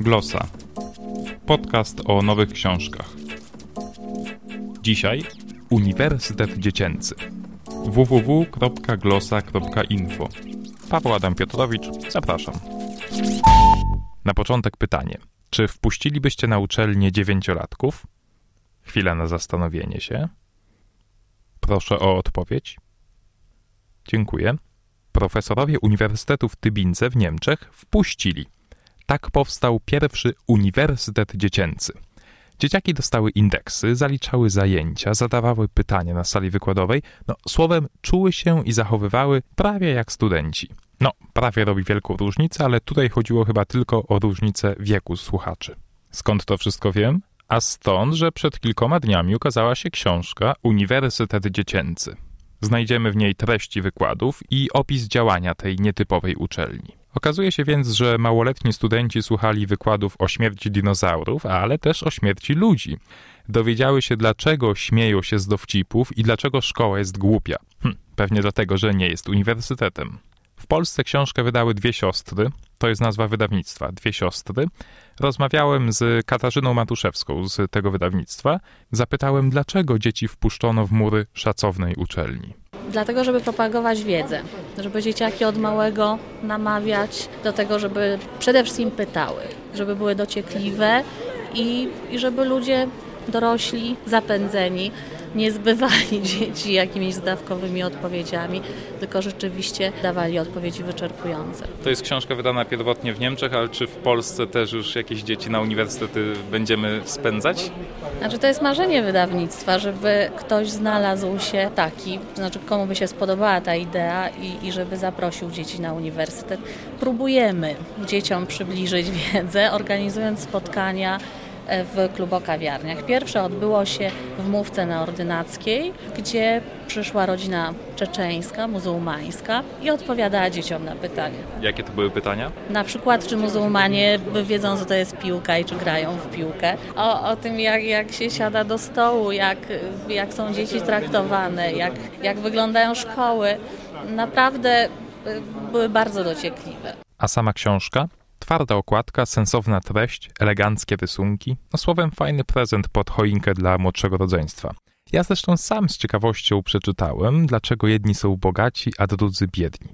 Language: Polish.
Glosa. Podcast o nowych książkach. Dzisiaj Uniwersytet Dziecięcy. www.glosa.info. Paweł Adam Piotrowicz, zapraszam. Na początek pytanie. Czy wpuścilibyście na uczelnię dziewięciolatków? Chwila na zastanowienie się. Proszę o odpowiedź. Dziękuję. Profesorowie Uniwersytetu w Tybince w Niemczech wpuścili. Tak powstał pierwszy Uniwersytet Dziecięcy. Dzieciaki dostały indeksy, zaliczały zajęcia, zadawały pytania na sali wykładowej, no słowem czuły się i zachowywały prawie jak studenci. No, prawie robi wielką różnicę, ale tutaj chodziło chyba tylko o różnicę wieku słuchaczy. Skąd to wszystko wiem? A stąd, że przed kilkoma dniami ukazała się książka Uniwersytet Dziecięcy. Znajdziemy w niej treści wykładów i opis działania tej nietypowej uczelni. Okazuje się więc, że małoletni studenci słuchali wykładów o śmierci dinozaurów, ale też o śmierci ludzi. Dowiedziały się, dlaczego śmieją się z dowcipów i dlaczego szkoła jest głupia. Hm, pewnie dlatego, że nie jest uniwersytetem. W Polsce książkę wydały dwie siostry, to jest nazwa wydawnictwa, dwie siostry. Rozmawiałem z Katarzyną Matuszewską z tego wydawnictwa. Zapytałem, dlaczego dzieci wpuszczono w mury szacownej uczelni. Dlatego, żeby propagować wiedzę, żeby dzieciaki od małego namawiać do tego, żeby przede wszystkim pytały, żeby były dociekliwe i, i żeby ludzie dorośli, zapędzeni, nie zbywali dzieci jakimiś zdawkowymi odpowiedziami, tylko rzeczywiście dawali odpowiedzi wyczerpujące. To jest książka wydana pierwotnie w Niemczech, ale czy w Polsce też już jakieś dzieci na uniwersytety będziemy spędzać? Znaczy to jest marzenie wydawnictwa, żeby ktoś znalazł się taki, znaczy komu by się spodobała ta idea i, i żeby zaprosił dzieci na uniwersytet. Próbujemy dzieciom przybliżyć wiedzę, organizując spotkania w klubokawiarniach. Pierwsze odbyło się w Mówce na Ordynackiej, gdzie przyszła rodzina czeczeńska, muzułmańska i odpowiadała dzieciom na pytania. Jakie to były pytania? Na przykład, czy muzułmanie wiedzą, co to jest piłka i czy grają w piłkę. O, o tym, jak, jak się siada do stołu, jak, jak są dzieci traktowane, jak, jak wyglądają szkoły. Naprawdę y, były bardzo dociekliwe. A sama książka? Twarda okładka, sensowna treść, eleganckie rysunki, no słowem fajny prezent pod choinkę dla młodszego rodzeństwa. Ja zresztą sam z ciekawością przeczytałem, dlaczego jedni są bogaci, a drudzy biedni.